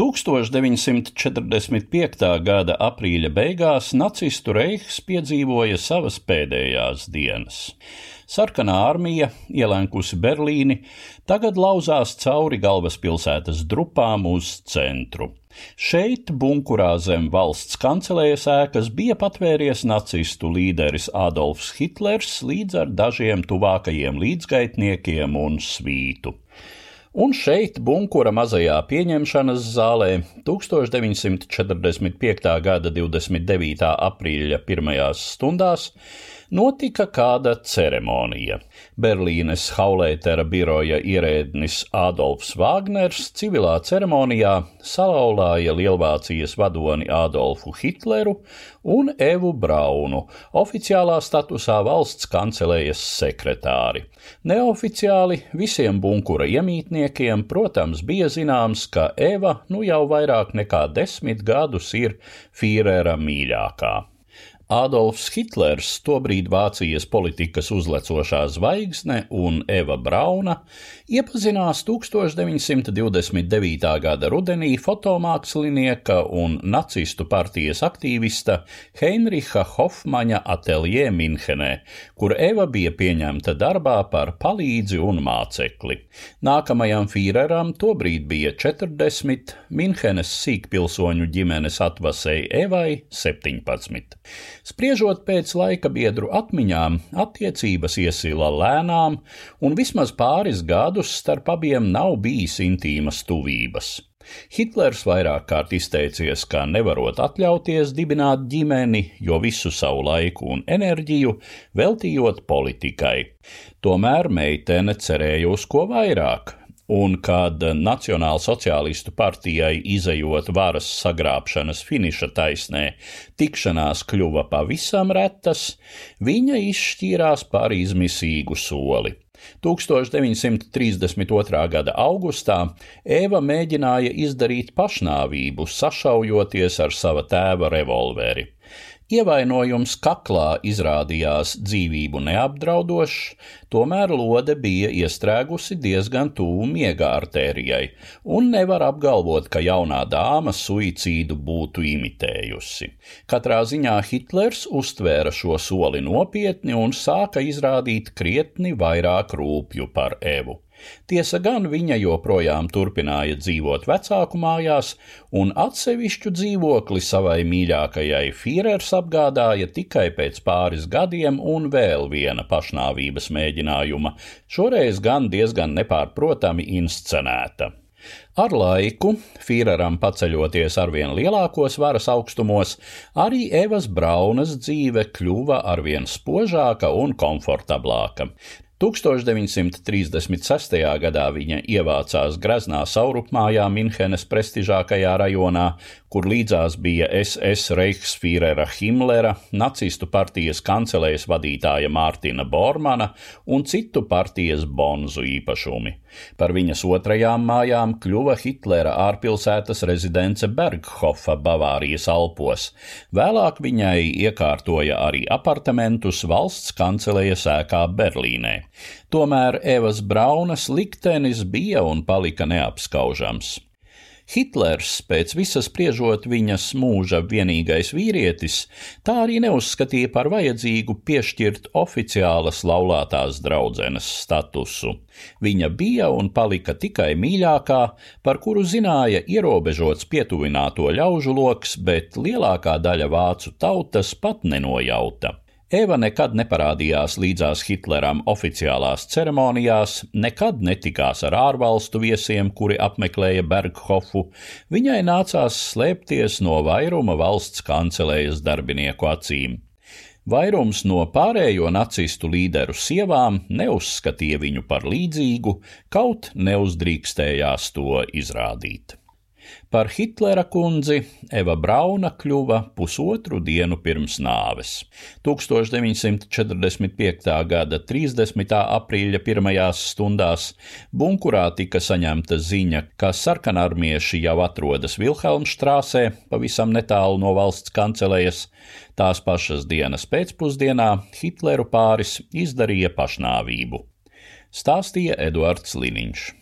1945. gada aprīļa beigās nacistu reiks piedzīvoja savas pēdējās dienas. Sarkanā armija, ielenkusi Berlīni, tagad lauzās cauri galvaspilsētas drupām uz centru. Šeit, bunkurā zem valsts kancelējas ēkas, bija patvēries nacistu līderis Adolfs Hitlers līdz ar dažiem tuvākajiem līdzgaitniekiem un svītu. Un šeit, bunkura mazajā pieņemšanas zālē, 1945. gada 29. aprīļa pirmajās stundās notika kāda ceremonija. Berlīnes Haulētera biroja ierēdnis Ādolfs Vāgners civilā ceremonijā salauzāja Lielvācijas vadoni Ādolfu Hitleru un Evu Braunu, oficiālā statusā valsts kancelējas sekretāri. Neoficiāli visiem bunkura iemītniekiem, protams, bija zināms, ka Eva nu jau vairāk nekā desmit gadus ir Fīrera mīļākā. Ādolfs Hitlers, tobrīd Vācijas politikas uzlecošā zvaigzne, un Eva Brauna iepazinās 1929. gada rudenī fotomākslinieka un nacistu partijas aktīvista Heinricha Hofmaņa ateljē Minhenē, kur Eva bija pieņemta darbā par palīdzi un mācekli. Nākamajam Fīreram tobrīd bija 40, Minhenes sīkpilsoņu ģimenes atvasēji Evai 17. Spriežot pēc laika biedru atmiņām, attiecības iesila lēnām, un vismaz pāris gadus starp abiem nav bijis intīmas tuvības. Hitlers vairāk kārt izteicies, ka nevarot atļauties dibināt ģimeni, jo visu savu laiku un enerģiju veltījot politikai. Tomēr meitene cerēja uz ko vairāk, un kad Nacionāla sociālistu partijai izējot varas sagrābšanas finiša taisnē, tikšanās kļuva pavisam retas, viņa izšķīrās par izmisīgu soli. 1932. gada augustā Eva mēģināja izdarīt pašnāvību, sašaujoties ar sava tēva revolveri. Ievainojums kaklā izrādījās dzīvību neapdraudošs, tomēr lode bija iestrēgusi diezgan tuvu miega artērijai, un nevar apgalvot, ka jaunā dāma suicīdu būtu imitējusi. Katrā ziņā Hitlers uztvēra šo soli nopietni un sāka izrādīt krietni vairāk rūpju par Evu. Tiesa gan viņa joprojām turpināja dzīvot vecāku mājās, un atsevišķu dzīvokli savai mīļākajai Fīrers apgādāja tikai pēc pāris gadiem un vēl viena pašnāvības mēģinājuma, šoreiz gan diezgan nepārprotami inscenēta. Ar laiku, Fīreram paceļoties arvien lielākos varas augstumos, arī Evas Braunas dzīve kļuva arvien spožāka un komfortablāka. 1936. gadā viņa ievācās Graznā saurupmājā Minhenes prestižākajā rajonā, kur līdzās bija SS Reichsfīrera Himlera, nacistu partijas kancelējas vadītāja Mārtina Bormana un citu partijas bonzu īpašumi. Par viņas otrajām mājām kļuva Hitlera ārpilsētas rezidence Berghofa Bavārijas Alpos. Vēlāk viņai iekārtoja arī apartamentus valsts kancelējas ēkā Berlīnē. Tomēr Evas Braunas liktenis bija un palika neapskaužams. Hitlers, pēc visas spriežot viņas mūža vienīgais vīrietis, tā arī neuzskatīja par vajadzīgu piešķirt oficiālas laulātās draudzenes statusu. Viņa bija un palika tikai mīļākā, par kuru zināja ierobežots pietuvināto ļaužu loks, bet lielākā daļa vācu tautas pat nenojauta. Eva nekad neparādījās līdzās Hitleram oficiālās ceremonijās, nekad netikās ar ārvalstu viesiem, kuri apmeklēja Berghofu. Viņai nācās slēpties no vairuma valsts kancelējas darbinieku acīm. Vairums no pārējo nacistu līderu sievām neuzskatīja viņu par līdzīgu, kaut neuzdrīkstējās to izrādīt. Par Hitlera kundzi Eva Brauna kļuva pusotru dienu pirms nāves. 1945. gada 30. aprīļa pirmajās stundās bunkurā tika saņemta ziņa, ka sarkanarmieši jau atrodas Vilhelmstrāsē, pavisam netālu no valsts kancelējas. Tās pašas dienas pēcpusdienā Hitleru pāris izdarīja pašnāvību. Stāstīja Eduards Liniņš.